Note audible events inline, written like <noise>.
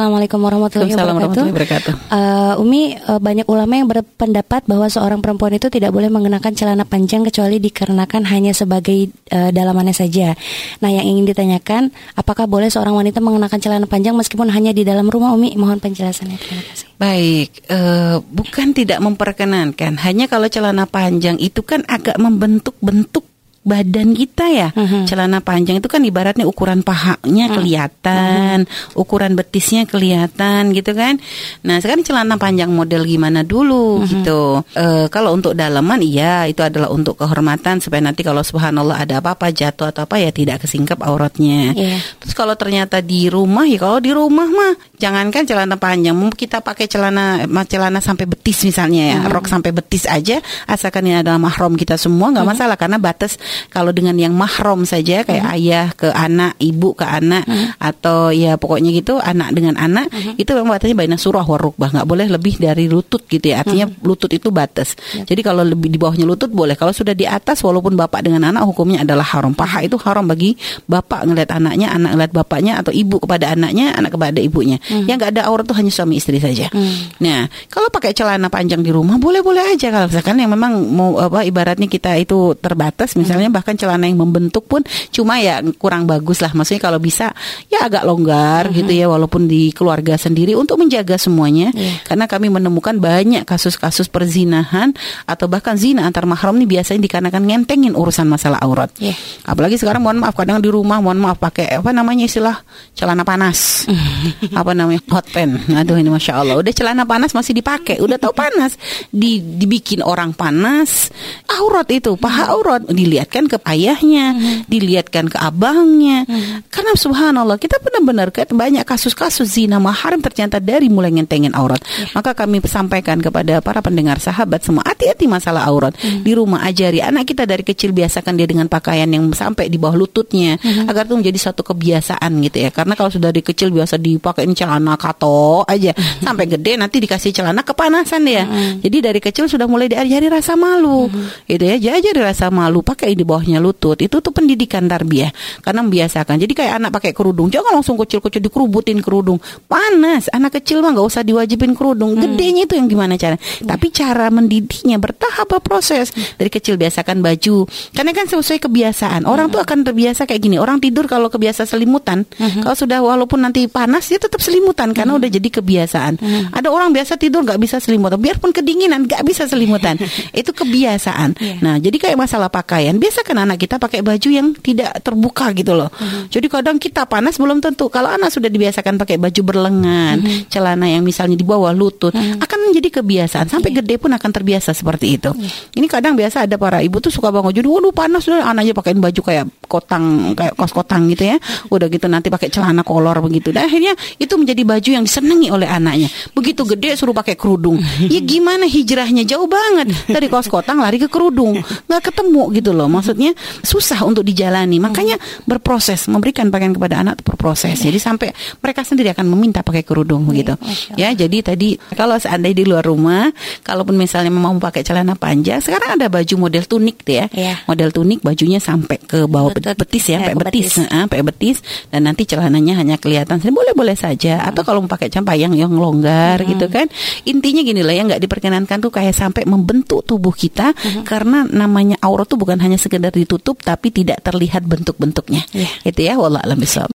Assalamualaikum warahmatullahi wabarakatuh. Uh, Umi, uh, banyak ulama yang berpendapat bahwa seorang perempuan itu tidak boleh mengenakan celana panjang kecuali dikarenakan hanya sebagai uh, dalamannya saja. Nah, yang ingin ditanyakan, apakah boleh seorang wanita mengenakan celana panjang meskipun hanya di dalam rumah? Umi, mohon penjelasannya. Terima kasih. Baik, eh, bukan tidak memperkenankan. Hanya kalau celana panjang itu kan agak membentuk bentuk badan kita ya. Mhm. Celana panjang itu kan ibaratnya ukuran pahanya kelihatan, ukuran betisnya kelihatan gitu kan. Nah, sekarang celana panjang model gimana dulu gitu. Eh, kalau untuk dalaman iya, itu adalah untuk kehormatan supaya nanti kalau subhanallah ada apa-apa jatuh atau apa ya tidak kesingkap auratnya. Iya. Terus kalau ternyata di rumah ya kalau di rumah mah jangankan celana panjang, kita pakai celana celana sampai betis misalnya ya, rok sampai betis aja asalkan ini adalah mahram kita semua nggak masalah karena batas kalau dengan yang mahram saja kayak ayah ke anak, ibu ke anak atau ya pokoknya gitu anak dengan anak itu memang batasnya baina surah warukbah nggak boleh lebih dari lutut gitu ya. Artinya lutut itu batas. Jadi kalau lebih di bawahnya lutut boleh. Kalau sudah di atas walaupun bapak dengan anak hukumnya adalah haram. Paha itu haram bagi bapak ngeliat anaknya, anak ngeliat bapaknya atau ibu kepada anaknya, anak kepada ibunya. Yang nggak ada aurat tuh hanya suami istri saja. Nah, kalau pakai celana panjang di rumah boleh-boleh aja kalau misalkan yang memang mau apa ibaratnya kita itu terbatas misalnya bahkan celana yang membentuk pun cuma ya kurang bagus lah. Maksudnya kalau bisa ya agak longgar gitu ya walaupun di keluarga sendiri untuk menjaga semuanya. Iya. Karena kami menemukan banyak kasus-kasus perzinahan atau bahkan zina antar mahram ini biasanya dikarenakan ngentengin urusan masalah aurat. Iya. Apalagi sekarang mohon maaf kadang di rumah mohon maaf pakai apa namanya istilah celana panas. <laughs> apa namanya hot pen. Aduh ini masya Allah udah celana panas masih dipakai udah tahu panas di dibikin orang panas aurat itu paha aurat dilihatkan ke ayahnya dilihatkan ke abangnya. Karena subhanallah kita benar-benar kan banyak kasus-kasus zina mahram ternyata dari mulai ngentengin aurat. Maka kami sampaikan kepada para pendengar sahabat semua hati-hati masalah aurat. Di rumah ajari anak kita dari kecil biasakan dia dengan pakaian yang sampai di bawah lututnya agar itu menjadi satu kebiasaan gitu ya. Karena kalau sudah dari kecil biasa dipakein celana kato aja sampai gede nanti dikasih celana kepanasan dia. Jadi dari kecil sudah mulai diajari rasa malu gitu ya. Diajari rasa malu pakai di bawahnya lutut itu tuh pendidikan tarbiyah. Karena membiasakan. Jadi kayak anak pakai kerudung jangan langsung kecil-kecil dikerubutin kerudung. Panas anak kecil mah nggak usah diwajibin kerudung. Gedenya itu yang gimana cara? Tapi cara mendidiknya bertahap berproses. Dari kecil biasakan baju. Karena kan sesuai kebiasaan. Orang tuh akan terbiasa kayak gini. Orang tidur kalau kebiasa selimutan kalau sudah walaupun nanti panas dia tetap selimutan karena udah jadi kebiasaan. Ada orang biasa tidur nggak bisa selimutan. Biarpun kedinginan nggak bisa selimutan. <laughs> Itu kebiasaan. Nah jadi kayak masalah pakaian biasakan anak kita pakai baju yang tidak terbuka gitu loh. Jadi kadang kita panas belum tentu. Kalau anak sudah dibiasakan pakai baju berlengan celana yang misalnya di bawah lutut akan menjadi kebiasaan. Sampai gede pun akan terbiasa seperti itu. Ini kadang biasa ada para ibu tuh suka bangun jadi waduh panas udah anaknya pakein baju kayak kotang kayak kos kotang gitu ya. Udah gitu nanti pakai celana kolor begitu. Dan akhirnya itu menjadi baju yang disenangi oleh anaknya. Begitu gede suruh pakai kerudung. Ya gimana hijrahnya? Jauh banget. Dari kos kotang lari ke kerudung. Nggak ketemu gitu loh. Maksudnya susah untuk dijalani. Makanya berproses memberikan pakaian kepada anak itu berproses. Jadi sampai mereka sendiri akan meminta pakai kerudung begitu. Ya jadi tadi kalau seandainya di luar rumah kalaupun misalnya mau pakai celana panjang sekarang ada baju model tunik tuh ya. Iya. model tunik bajunya sampai ke bawah Lutut. betis ya, sampai betis, sampai betis dan nanti celananya hanya kelihatan boleh-boleh saja. Atau kalau mau pakai campayang yang longgar gitu kan. Intinya gini lah ya nggak diperkenankan tuh kayak sampai membentuk tubuh kita karena namanya aurat tuh bukan hanya sekedar ditutup tapi tidak terlihat bentuk-bentuknya. Iya. itu ya wallah alam bisawab.